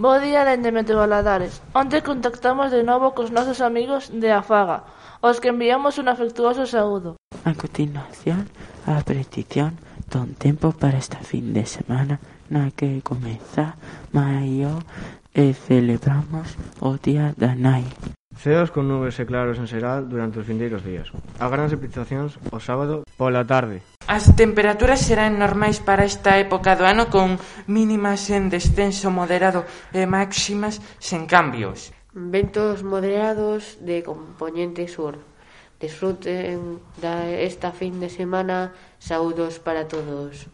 Bo día dende Meteobaladares. Onte contactamos de novo cos nosos amigos de Afaga, aos que enviamos un afectuoso saúdo. A continuación, a petición don tempo para esta fin de semana na que comeza maio e celebramos o Día da Nai. Ceos con nubes e claros en xeral durante os vindeiros días. Agranse precipitacións o sábado pola tarde. As temperaturas serán normais para esta época do ano con mínimas en descenso moderado e máximas sen cambios. Ventos moderados de componente sur. Desfruten da esta fin de semana. Saúdos para todos.